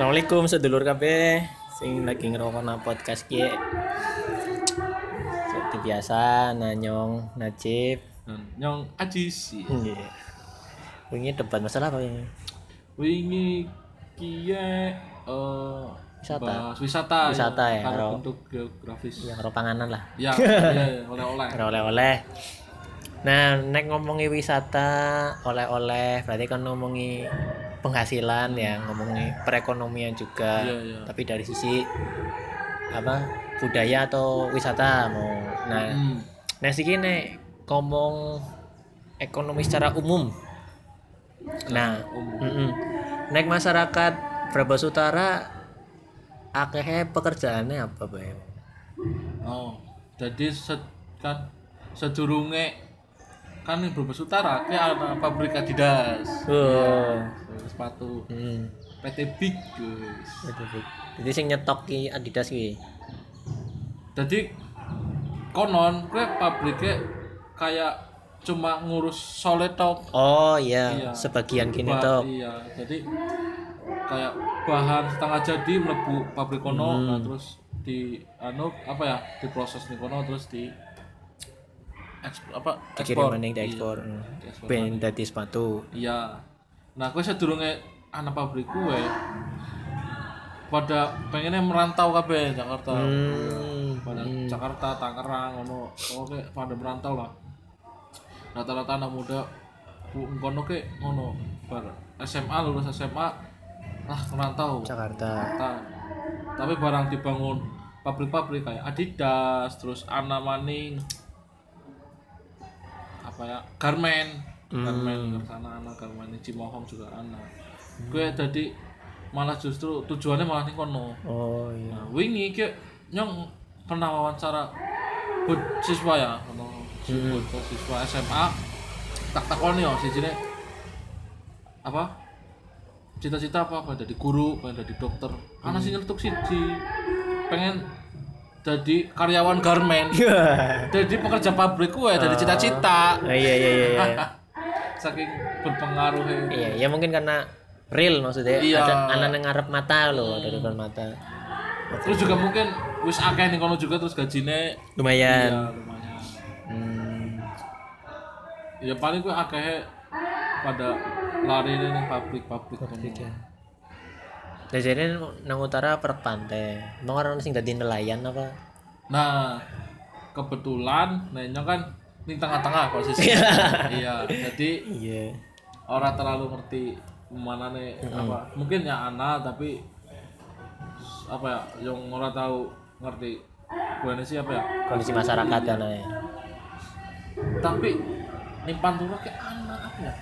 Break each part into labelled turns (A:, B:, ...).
A: Assalamualaikum sedulur kabeh sing lagi ngrungokno podcast ki. Seperti biasa Nanyong Najib.
B: Dan nyong ajis
A: Nggih. Wingi debat masalah apa ini?
B: wingi kiye eh
A: Wisata.
B: bahas wisata
A: Wisata ya,
B: karo- bentuk geografis
A: Ya karo panganan lah.
B: ya ya oleh-oleh
A: Karo oleh-oleh. Nah, nek ngomongi wisata, oleh-oleh, berarti kan ngomongi penghasilan ya, ngomongi perekonomian juga.
B: Iya, iya.
A: Tapi dari sisi apa? budaya atau wisata mau. Nah,
B: hmm.
A: Nah, siki nek ngomong ekonomi secara umum. Nah,
B: umum.
A: nek masyarakat Brebes Utara akeh pekerjaannya apa, Bay?
B: oh jadi set, kan sedurunge kan ning Brebes Utara ki ana pabrik Adidas
A: Oh.
B: sepatu
A: Hmm.
B: PT Big guys
A: Aduh, Bay. Jadi sing nyetok ki Adidas ki.
B: jadi konon kue pabriknya kayak cuma ngurus solid tok
A: Oh iya,
B: Iya.
A: sebagian gini tuh.
B: iya jadi kayak bahan setengah jadi mlebu pabrik kono
A: Hmm.
B: nah terus di anu apa ya diproses nih kono terus di ekspor apa?
A: Dikirim maning
B: Iya,
A: diekspor.
B: diekspor
A: Ben dadi sepatu.
B: iya. Nah kue sedurunge anak pabrik kue pada pengennya merantau kabeh Jakarta.
A: Hmm.
B: pada Jakarta Tangerang ngono. Oke pada merantau lah. Rata-rata anak muda ngono ke ngono. Bar SMA lulus SMA lah merantau.
A: Jakarta.
B: Jakarta. Tapi barang dibangun pabrik-pabrik kayak Adidas terus Ana Maning apa ya Garmen Garmen sana Ana Garmen Cimohong juga Ana gue jadi malah justru tujuannya malah nih kono
A: Oh iya.
B: Nah, wingi ki nyong pernah wawancara buat siswa ya, ono
A: Hmm.
B: buat siswa SMA tak takoni yo sijine apa? Cita-cita apa? Pengen jadi guru, pengen jadi dokter. Ana sing nyetuk siji pengen jadi karyawan garmen. jadi pekerja pabrik kuwe jadi cita-cita.
A: Oh, iya iya iya. iya.
B: Saking berpengaruhnya.
A: Iya, ya mungkin karena real maksudnya
B: Iya.
A: ada anak yang ngarep mata loh dari depan mata.
B: Terus juga mungkin wis akeh nih kono juga terus gajine
A: Lumayan.
B: ya lumayan.
A: Hmm.
B: ya paling gue akeh pada lari ning pabrik-pabrik
A: Pabrik
B: kono.
A: ya. Nah, jadi nang utara perek pantai. Emang orang sing dadi nelayan apa?
B: Nah, kebetulan nenyong kan ning tengah-tengah posisi. iya, jadi
A: Iya.
B: orang terlalu ngerti mana nih apa. Mungkin ya ana tapi apa ya yang orang tahu ngerti sih apa ya
A: Kondisi masyarakat kan ya.
B: tapi nih pantura kayak anak apa ya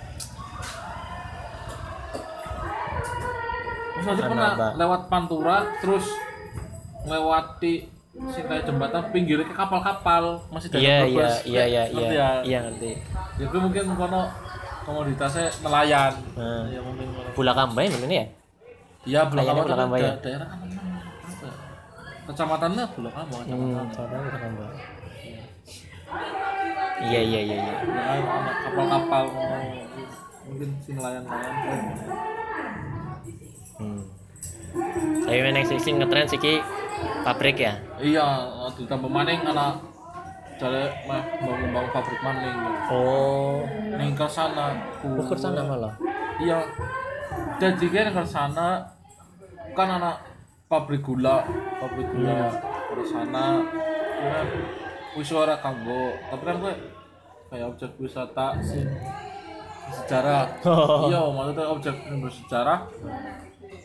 B: Terus
A: Anak
B: pernah
A: apa?
B: lewat pantura terus melewati si kayak jembatan pinggirnya ke kapal-kapal masih dalam
A: Iya iya iya iya
B: Ngerti
A: iya.
B: ya?
A: Iya ngerti.
B: ya gue mungkin kono komoditasnya nelayan
A: Hmm.
B: ya mungkin
A: Bula Kambay mungkin ya?
B: iya Kambang
A: Bulak Kambang,
B: da-
A: ya?
B: daerah apa ya? kecamatannya Bulak Kambang
A: Hmm,
B: kecamatan
A: Bula Kambay. Iya iya iya iya.
B: ya kan ada kapal-kapal mungkin si nelayan-nelayan
A: Hmm. Tapi meneng sing sing ngetren siki pabrik ya.
B: iya ditambah maning anak jale mah bangun-bangun pabrik maning
A: Oh,
B: ning ke sana
A: ukur sana malah.
B: iya jadi kan ke sana kan anak pabrik gula pabrik gula ke sana ya wis ora kanggo tapi kan gue kayak objek wisata sih sejarah
A: Oh.
B: iya maksudnya objek bersejarah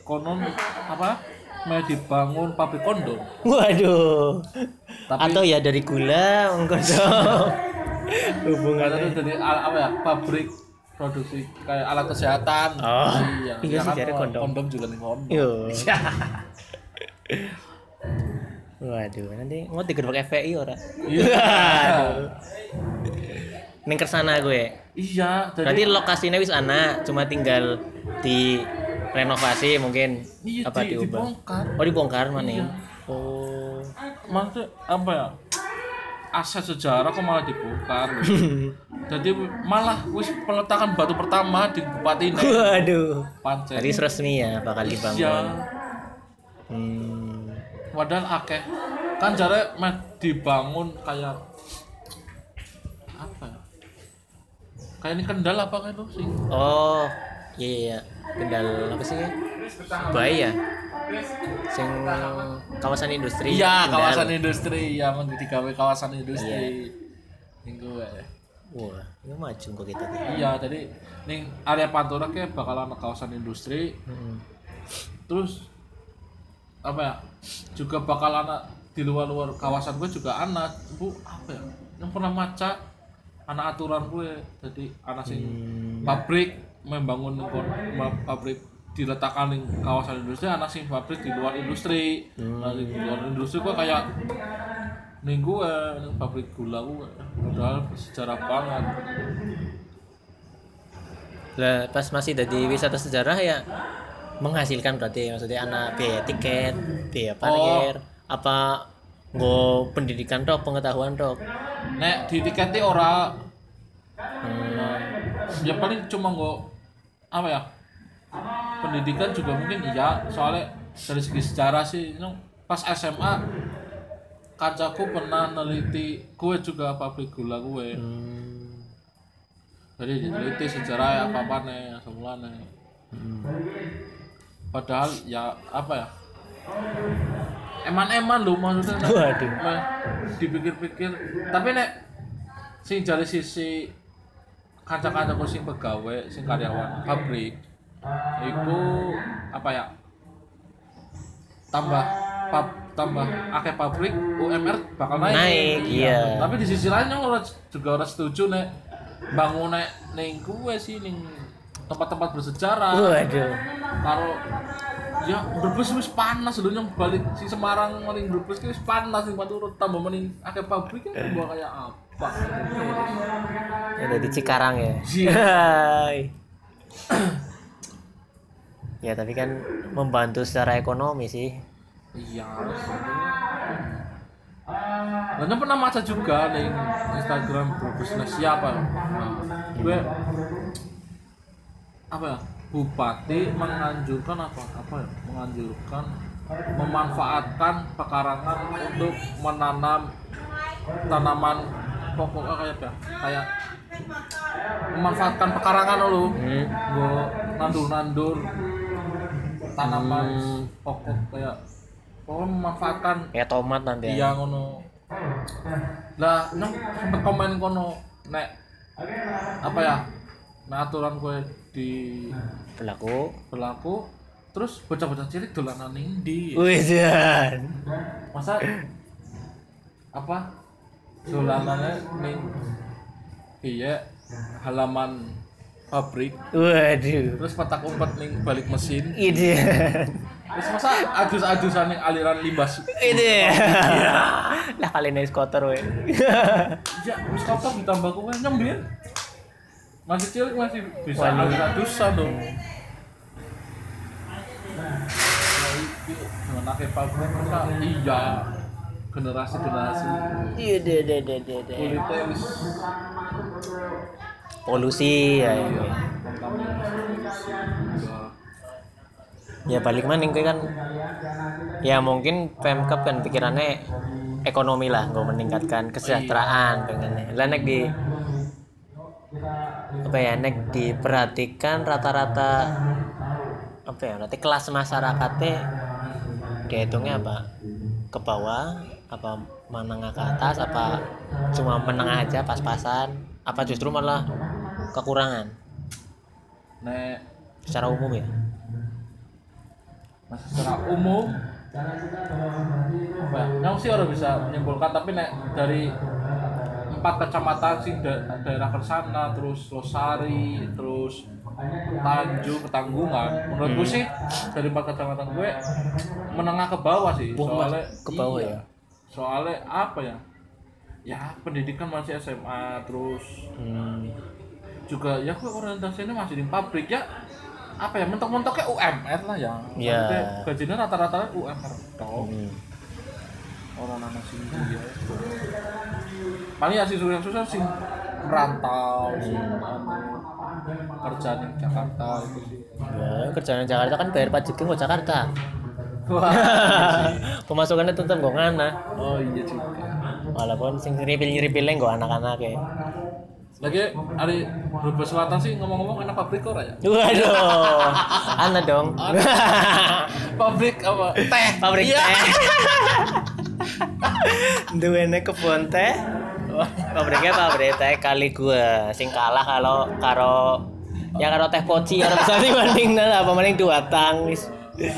B: konon apa mau dibangun pabrik kondom
A: Waduh.
B: Tapi-
A: Atau ya dari gula Hubungannya.
B: tahu jadi al- apa ya pabrik produksi kayak alat kesehatan
A: Oh,
B: iya,
A: iya
B: Ya
A: sih,
B: kan,
A: jadi kondom.
B: kondom juga nih kondom.
A: Waduh, nanti mau digerbek FPI ora?
B: Iya.
A: Waduh. Ning kersana gue.
B: iya jadi
A: Berarti lokasinya wis ana, cuma tinggal di renovasi mungkin
B: iya,
A: apa
B: di,
A: diubah.
B: dibongkar
A: Oh, dibongkar mana?
B: Iya.
A: Oh.
B: maksudnya apa ya aset sejarah kok malah dibongkar jadi malah wis peletakan batu pertama di bupati ini
A: Waduh.
B: pancen
A: Jadi resmi ya bakal dibangun.
B: iya
A: Hmm.
B: padahal akeh kan jare meh dibangun kayak apa ya kayak ini kendal apa kan tuh sing
A: Oh, iya iya. iya. Kendal apa sih? Bayi ya? Sing kawasan industri.
B: iya kawasan industri iya mau digawe kawasan industri minggu ya
A: Wah, ini maju kok kita
B: iya jadi ning area Pantura ke bakalan kawasan industri
A: Hmm.
B: terus apa ya juga bakal anak di luar-luar kawasan gue juga anak bu apa ya yang pernah maca anak aturan gue jadi anak sing pabrik membangun pabrik diletakkan di kawasan industri anak sing pabrik di luar industri. Nah, di luar industri gue kayak nih gue ning pabrik gula gue udah sejarah banget.
A: Lah pas masih dari wisata sejarah ya menghasilkan berarti maksudnya anak biaya tiket, biaya parkir, apa nggak pendidikan dok, pengetahuan dok.
B: nek di tiketnya ora.
A: Hmm.
B: ya paling cuma nggak apa ya pendidikan juga mungkin iya soalnya dari segi sejarah sih pas SMA kancaku pernah neliti kue juga pabrik gula kue
A: Hmm.
B: jadi diteliti sejarah ya apa apa nih semula nih
A: Hmm.
B: padahal ya apa ya eman-eman loh maksudnya.
A: Waduh.
B: Meh, dipikir-pikir tapi nek sing dari sisi kanca-kancaku sing pegawai sing karyawan pabrik iku apa ya? Tambah pab, tambah akeh pabrik UMR bakal naik.
A: Naik, iya.
B: tapi di sisi lain yang ora juga ora setuju nek bangun nek ning kuwe sih ning tempat-tempat bersejarah.
A: Waduh.
B: karo ya Brebes wis panas lho yang balik si Semarang maling Brebes wis panas sing Pantura tambah maning akeh pabrik kan kayak apa
A: Ada di Cikarang ya.
B: Iya.
A: Ya tapi kan membantu secara ekonomi sih.
B: iya yang pernah maca juga nih Instagram nah, siapa nah, gue apa ya bupati menganjurkan apa apa ya menganjurkan memanfaatkan pekarangan untuk menanam tanaman pokok kayak apa ya kayak memanfaatkan pekarangan lo
A: Hmm.
B: gue nandur-nandur tanaman
A: Hmm.
B: pokok kayak pokoknya memanfaatkan
A: Kayak tomat nanti
B: iya
A: ya.
B: ngono lah nyong sempet komen kono nek apa ya nah aturan gue di
A: Pelaku.
B: berlaku terus bocah-bocah cilik dolanan ning ndi
A: Wih,
B: masa apa dolanannya ning iya halaman pabrik.
A: Waduh.
B: terus petak umpet ning balik mesin.
A: Ide.
B: terus masa adus-adusan ning aliran limbah
A: Ide. Lah kalian naik kotor weh.
B: ya wis kotor ditambah kowe nyembir masih cilik masih bisa adus-adusan dong. Nah, dengan akeh pabrik masa iya generasi generasi
A: Ide, ide, ide, ide, ide.
B: kulitnya wis
A: Polusi ya. ya.
B: Udah.
A: Ya balik maning kuwi kan ya mungkin Pemkap kan pikirannya ekonomi lah, nggak meningkatkan kesejahteraan pengennya. Lah nek di apa ya nek diperhatikan rata-rata apa ya nanti kelas masyarakatnya dihitungnya apa ke bawah apa menengah ke atas apa cuma menengah aja pas-pasan? Apa justru malah kekurangan?
B: Nek
A: secara umum ya?
B: Masih secara umum ya yang sih orang bisa menyimpulkan tapi nek dari empat kecamatan sih da- daerah Kersana terus Losari terus Tanjung Ketanggungan. Menurutku sih dari empat kecamatan gue menengah ke bawah sih soalnya
A: ke bawah
B: iya.
A: ya?
B: Soalnya apa ya ya pendidikan masih SMA terus
A: hmm.
B: juga ya kok orientasinya masih di pabrik ya apa ya mentok-mentoknya UMR lah ya
A: Iya.
B: Maksudnya gajinya rata-rata UMR tau
A: Hmm.
B: orang anak sini ya paling ya sih yang susah sih merantau sih anu, kerja di Jakarta itu sih
A: Ya, kerjaan Jakarta kan bayar pajak ke Jakarta.
B: Wah.
A: pemasukannya tetep gue ngana
B: Oh iya juga.
A: walaupun sing nyiripil nyiripilnya gue anak-anak ya
B: Lagi hari Brebes Selatan sih ngomong-ngomong enak pabrik ora ya?
A: waduh ana dong
B: pabrik apa? Teh.
A: pabrik
B: Iya.
A: teh duwene kebun teh pabriknya pabrik teh kali gua sing kalah kalau karo ya karo teh poci ora bisa dibanding lah apa mending dua tang wis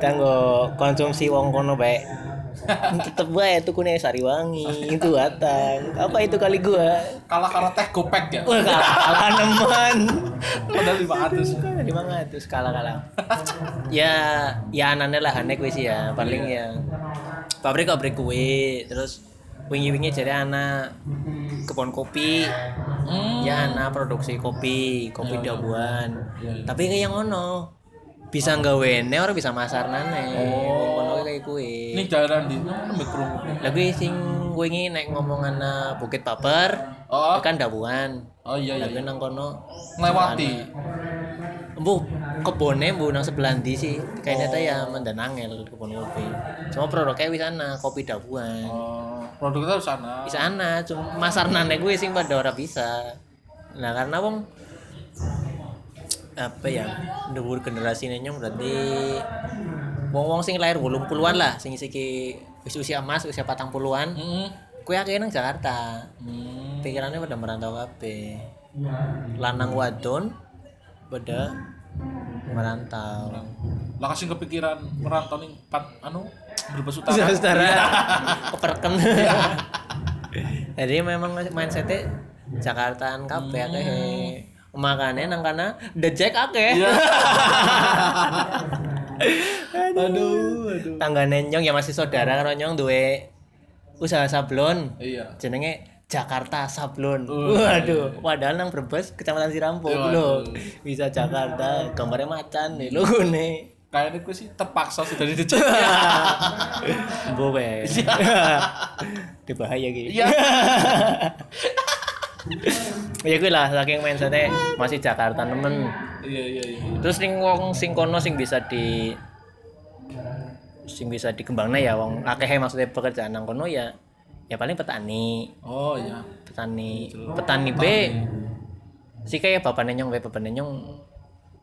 A: tanggo konsumsi wong kono bae. Tetep bae tukune sariwangi dua tang apa itu kali gua?
B: Kalah karo teh gopek ya.
A: Wah, kalah. Kalah nemen.
B: Padahal 500.
A: lima ratus kalah kalah ya ya anane lah aneh kue sih ya paling ya. Pabrik pabrik kue terus wingi wingi jadi anak kebun kopi.
B: Hmm.
A: ya anak produksi kopi kopi dabuan.
B: Ya, ya.
A: tapi kayak yang ono bisa nggawe orang bisa masar nane
B: Oh.
A: ngono kayak kue
B: Ini jalan di nembek kerungu.
A: lagi sing wingi naik ngomong anak bukit paper
B: Oh.
A: kan dabuan
B: Oh iya iya.
A: lagi
B: iya.
A: nang kono
B: Ngelewati.
A: Bu, kebunnya bu nang sebelah ndi sih. Kayaknya ya mendan angel kebun kopi. Cuma produknya wis ana kopi dabuan.
B: Oh, produknya harus sana.
A: Di sana cuma masar nane gue sing pada ora bisa. Nah, karena wong apa ya dhuwur generasi nyong berarti wong-wong sing lahir 80-an lah sing siki wis usia emas usia patang puluhan
B: Heeh.
A: kue akeh nang Jakarta
B: Hmm.
A: pikirannya pada merantau kabeh lanang wadon pada merantau
B: Lah kasih kepikiran merantau nih pat anu Brebes Utara.
A: Saudara, keperken. Jadi memang mindsetnya Jakartaan kabeh akeh. Makanya nang kana dejek akeh.
B: Iya.
A: aduh, aduh. Tangga nyong ya masih saudara karo nyong duwe usaha sablon.
B: Iya.
A: Jenenge Jakarta Sablon.
B: Uh,
A: Waduh, padahal nang Brebes Kecamatan Sirampok
B: Iya,
A: lho. Bisa Jakarta, gambarnya macan nih logone.
B: Kayaknya gue sih terpaksa sih dari dicek.
A: Bowe. Di bahaya gitu.
B: Iya.
A: ya gue lah saking mindsetnya masih Jakarta nemen.
B: Iya iya iya.
A: Terus ning wong sing kono sing bisa di sing bisa dikembangna ya wong akeh maksudnya pekerjaan nang kono ya ya paling petani
B: Oh iya.
A: petani petani B sih kayak bapak nenyong bapak bapak nenyong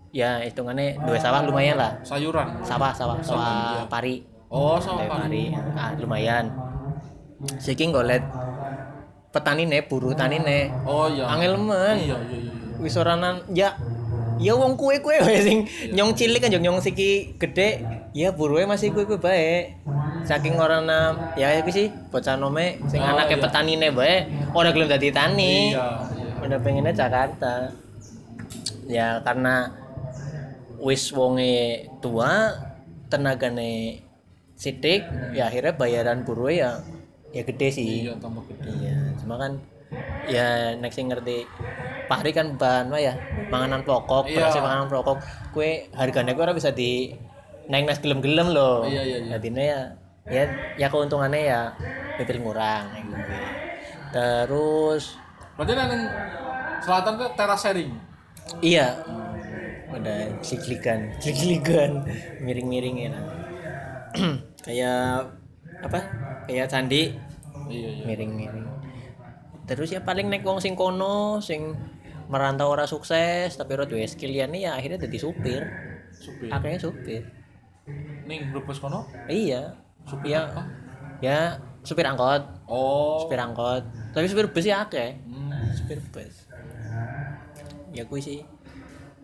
A: ya hitungannya dua sawah lumayan lah
B: Sayuran.
A: sawah sawah sawah
B: iya.
A: pari
B: Oh
A: Sawah
B: Pak.
A: pari ah, lumayan Siki ngolet petani ne buru tani ne
B: Oh iya.
A: angel men
B: Iya iya iya.
A: wis oranan ya ya wong kue kue wae sing nyong cilik kan nyong siki gede ya buruwe masih kue kue bae saking orana ya iki sih bocah nome sing
B: Oh,
A: anake
B: iya.
A: petani ne bae ora gelem dadi tani
B: Iya iya.
A: udah pengennya Jakarta ya karena wis wonge tua tenagane sidik ya akhirnya bayaran buruwe ya ya gede sih
B: Iya tambah gede.
A: Iya, cuma kan ya next sing ngerti pari kan bahan ya panganan pokok,
B: Iya.
A: beras panganan pokok. Kue harganya kue bisa di naik naik gelem-gelem loh.
B: Iya, iya, iya.
A: Jadinya ya ya ya keuntungannya ya lebih ngurang gitu. Terus
B: Berarti nang selatan tuh teras sharing.
A: iya ada klik-klikan, klik-klikan, miring-miring ya. kayak apa? Kayak candi
B: Iya iya.
A: miring-miring terus ya paling naik wong sing kono sing merantau ora sukses tapi ora duwe skill ya ya akhirnya jadi supir
B: Supir.
A: akhirnya supir
B: Ning Brebes kono.
A: iya
B: Supir
A: ya
B: apa?
A: ya supir angkot
B: Oh.
A: supir angkot tapi supir bus ya akeh
B: Hmm.
A: supir bus ya kuwi sih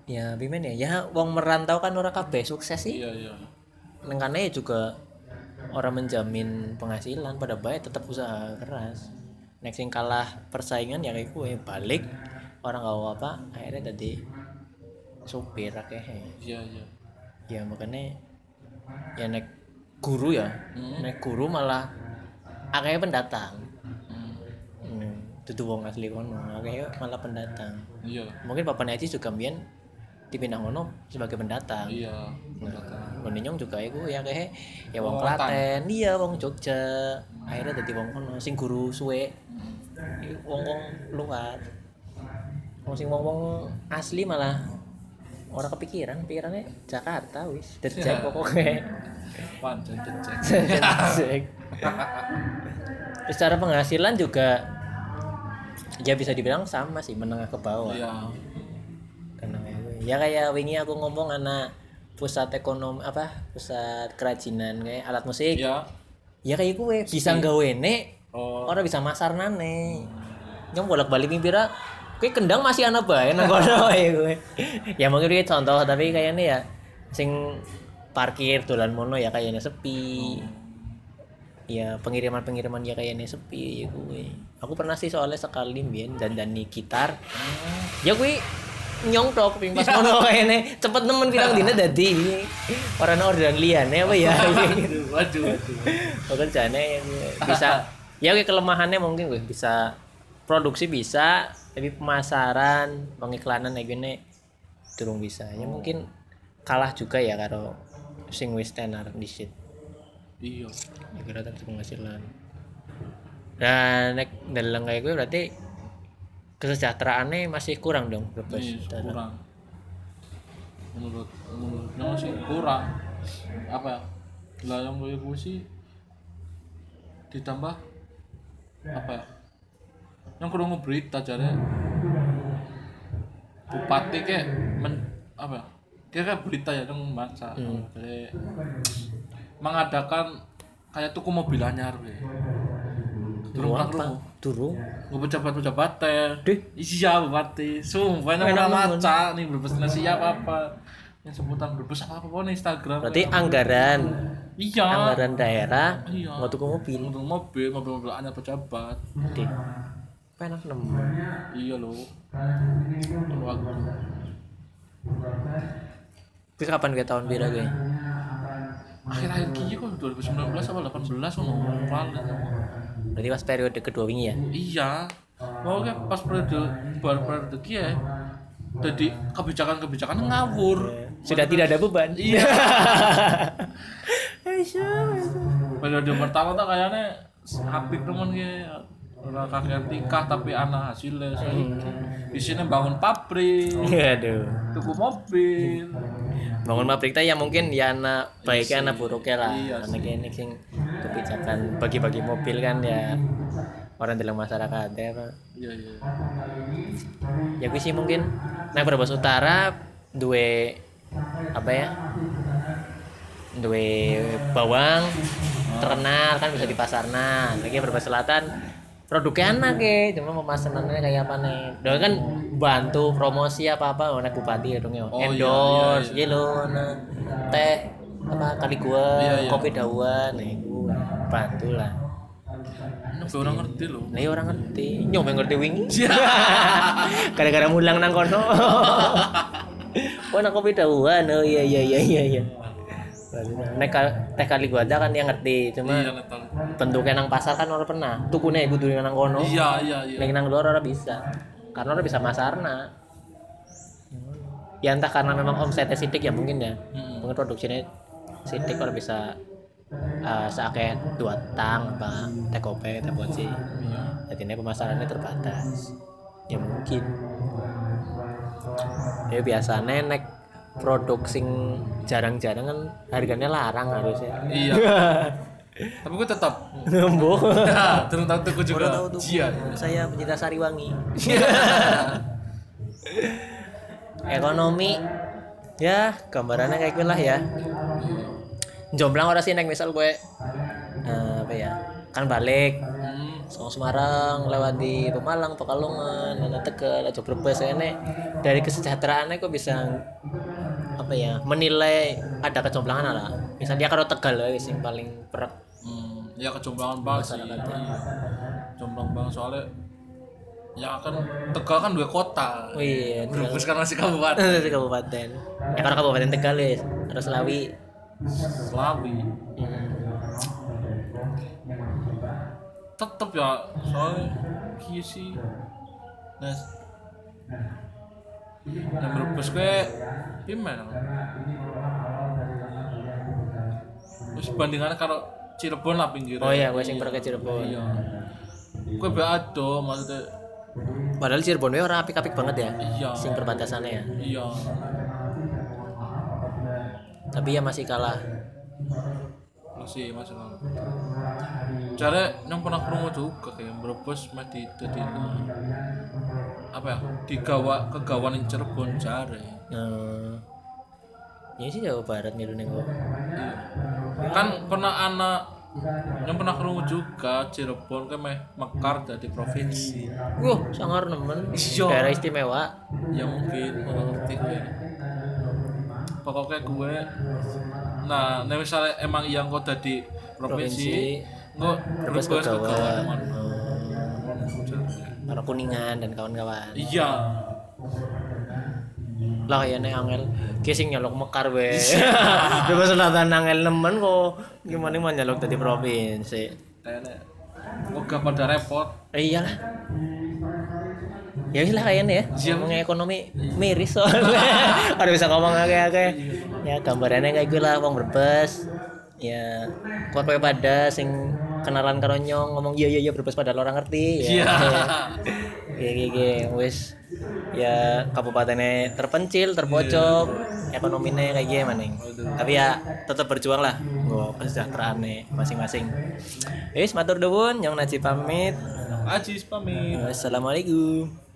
A: ya gimana ya ya wong merantau kan ora kabeh sukses sih
B: Iya iya.
A: Nengkane juga orang menjamin penghasilan pada baik tetap usaha keras next yang kalah persaingan ya kayak gue balik orang gak apa akhirnya tadi supir akeh
B: Iya iya.
A: ya makanya ya naik guru ya
B: Hmm.
A: naik guru malah akeh pendatang
B: Hmm.
A: hmm, wong asli kono akeh malah pendatang
B: Iya.
A: mungkin Papa Naji juga mbien dipindah kono sebagai pendatang
B: Iya.
A: Nah, Nyong juga iku ya kayak ya wong Klaten, iya wong Jogja. Akhirnya dadi wong kono sing guru suwe. Wong-wong luar. Wong sing wong-wong asli malah orang kepikiran pikirannya Jakarta wis dejek pokoknya
B: cecek.
A: Dejek. secara penghasilan juga ya bisa dibilang sama sih menengah ke bawah
B: Iya.
A: Ya kayak wingi aku ngomong anak pusat ekonomi apa pusat kerajinan kayak alat musik.
B: Iya.
A: ya kayak gue bisa nggawe nek
B: Oh.
A: orang bisa masar nane. Yang bolak balik mimpira gue kendang masih anak bae nang kono ya gue ya mungkin ini contoh tapi kayaknya ya sing parkir dolan mono ya kayaknya sepi. Ya pengiriman pengiriman ya kayaknya sepi ya gue aku pernah sih soalnya sekali mbien dan dani gitar. Ya gue nyong tok ping pas mono kayaknya cepet nemen bilang dina dadi orang orderan liane apa ya?
B: Waduh, waduh.
A: pekerjaannya yang bisa ya oke kelemahannya mungkin gue bisa produksi bisa tapi pemasaran pengiklanan kayak gini durung bisa. Ya mungkin kalah juga ya karo sing wis tenar di shit.
B: Iya.
A: ya kira tapi penghasilan dan nek dalam kayak gue berarti kesejahteraannya masih kurang dong bebas
B: Iya, kurang. Menurut menurutnya sih kurang. Apa ya? Lah yang gue sih ditambah apa ya? Yang kurang berita jadi bupati kayak men apa ya? Kira berita ya dong bangsa. Jadi mengadakan kayak tuku mobil anyar pernah
A: apa durung
B: Gue pejabat-pejabat teh.
A: Deh.
B: Iya bupati. Sumpah ini
A: Enak
B: udah maca nih berbes siap apa yang sebutan berbes apa apa nih Instagram.
A: berarti anggaran
B: iya.
A: anggaran daerah
B: Iya.
A: nggak tuku mobil
B: Untuk mobil, mobil-mobil anyar pejabat.
A: deh penak nemu
B: Iya loh. Ini waktu.
A: terus kapan gue tahun bira gue
B: Akhir-akhir kini kok 2019 atau 18 ono paling.
A: Berarti pas periode kedua wingi ya
B: Iya. Mau kan pas periode baru periode ki ya. Jadi kebijakan-kebijakan ngawur.
A: sudah tidak ada beban
B: Iya. periode pertama tuh kayaknya apik temen ki orang kakek tingkah tapi anak hasilnya saiki di sini bangun pabrik
A: aduh
B: tuku mobil
A: bangun pabrik teh ya mungkin ya anak baiknya anak buruknya lah.
B: Iya
A: anak ini sing kebijakan bagi-bagi mobil kan ya orang dalam masyarakat ya Pak.
B: iya iya.
A: Ya gue sih mungkin. Nah Brebes Utara dua apa ya? Dua bawang terkenal kan bisa di pasarna lagi Brebes Selatan produknya enak ya cuma pemasanannya kayak apa nih Doa kan bantu promosi apa apa naik bupati ya dong ya
B: Oh, iya,
A: endorse
B: iya, iya.
A: gitu nah teh apa kali gua
B: Iya, iya.
A: kopi dawan nih gua bantu lah
B: ini orang ngerti loh
A: Nah, iya orang ngerti. Yang ngerti wingi. Gara-gara mulang nang kono. Oh, nak kopi dawan. Oh iya iya iya iya iya. Nek teh kali gua ada kan yang ngerti, cuma
B: iya
A: bentuknya nang pasar kan orang pernah. Tukune ibu tuh nang kono.
B: iya iya iya
A: Nek nang luar orang bisa. Karena orang bisa masarna. Ya entah karena memang omsetnya sidik ya mungkin ya.
B: Mm-mm.
A: Mungkin produksinya sidik orang bisa uh, seakeh dua tang apa teh kopi teh poci
B: iya
A: jadi ini pemasarannya terbatas ya mungkin ya biasanya nek produk sing jarang-jarang kan harganya larang harusnya
B: iya tapi gue tetap
A: Nembok.
B: terus tahu tuku juga
A: tahu
B: iya
A: Saya pencinta Sariwangi. Ekonomi ya gambarannya kayak gitu lah ya. Jomblang orang sih nek misal gue eh, apa ya kan balik. Song Semarang lewat di Pemalang Pekalongan ada Tegal ada Brebes ini dari kesejahteraannya kok bisa apa ya menilai ada kejomblangan lah misalnya dia kalau Tegal ya yang paling perak
B: Hmm, ya kejomblangan banget sih. Iya. Jomblang banget soalnya ya kan Tegal kan dua kota.
A: oh iya.
B: Brebes kan masih kabupaten.
A: Dari kabupaten ya kalau kabupaten Tegal ya harus Selawi
B: Selawi.
A: Hmm.
B: Tetep ya soalnya kia sih. Nah, yang Brebes gue pimen. Terus bandingannya kalau Cirebon lah pinggir.
A: oh iya gue sing ke Cirebon
B: Iya. Gue be ado maksudnya
A: padahal Cirebon ya orang apik-apik banget ya
B: iya.
A: sing perbatasannya ya
B: Iya.
A: tapi ya masih kalah
B: masih masih lama cara yang pernah kerungu juga kayak Brebes mah di jadi apa ya digawa kegawan yang Cirebon jare
A: Eh, ya sih Jawa Barat nih kok
B: Iya. kan pernah anak yang pernah kerungu juga Cirebon kan meh mekar dari provinsi
A: Wah, sangar nemen.
B: Iya.
A: Daerah istimewa.
B: ya mungkin ngerti gue pokoknya gue nah nah misalnya emang yang kok dari provinsi nggak
A: Brebes
B: Brebes
A: kegawa.
B: kegawan
A: Para kuningan dan kawan-kawan.
B: iya
A: Lah kayaknya angel kising nyalok mekar we. Bebas selatan angel nemen kok. Gimana mau nyalok dari provinsi.
B: kayaknya Moga pada repot
A: Eh, iyalah. Ya wis lah kayaknya ya.
B: Iya.
A: Ngomongnya ekonomi miris soalnya. Ada bisa ngomong akeh-akeh. Ya gambarannya kayak gue lah wong berbes. Ya kuat kowe pada sing kenalan karo nyong ngomong iya iya iya berbes padahal orang ngerti ya.
B: Iya.
A: Iya iya iya wis ya kabupatennya terpencil, terpojok, ekonominya kayak gimana nih. Tapi ya tetap berjuang lah. Gue kesejahteraan nih masing-masing. Wis matur nuwun, nyong Najib pamit.
B: Ajis pamit
A: Wassalamualaikum.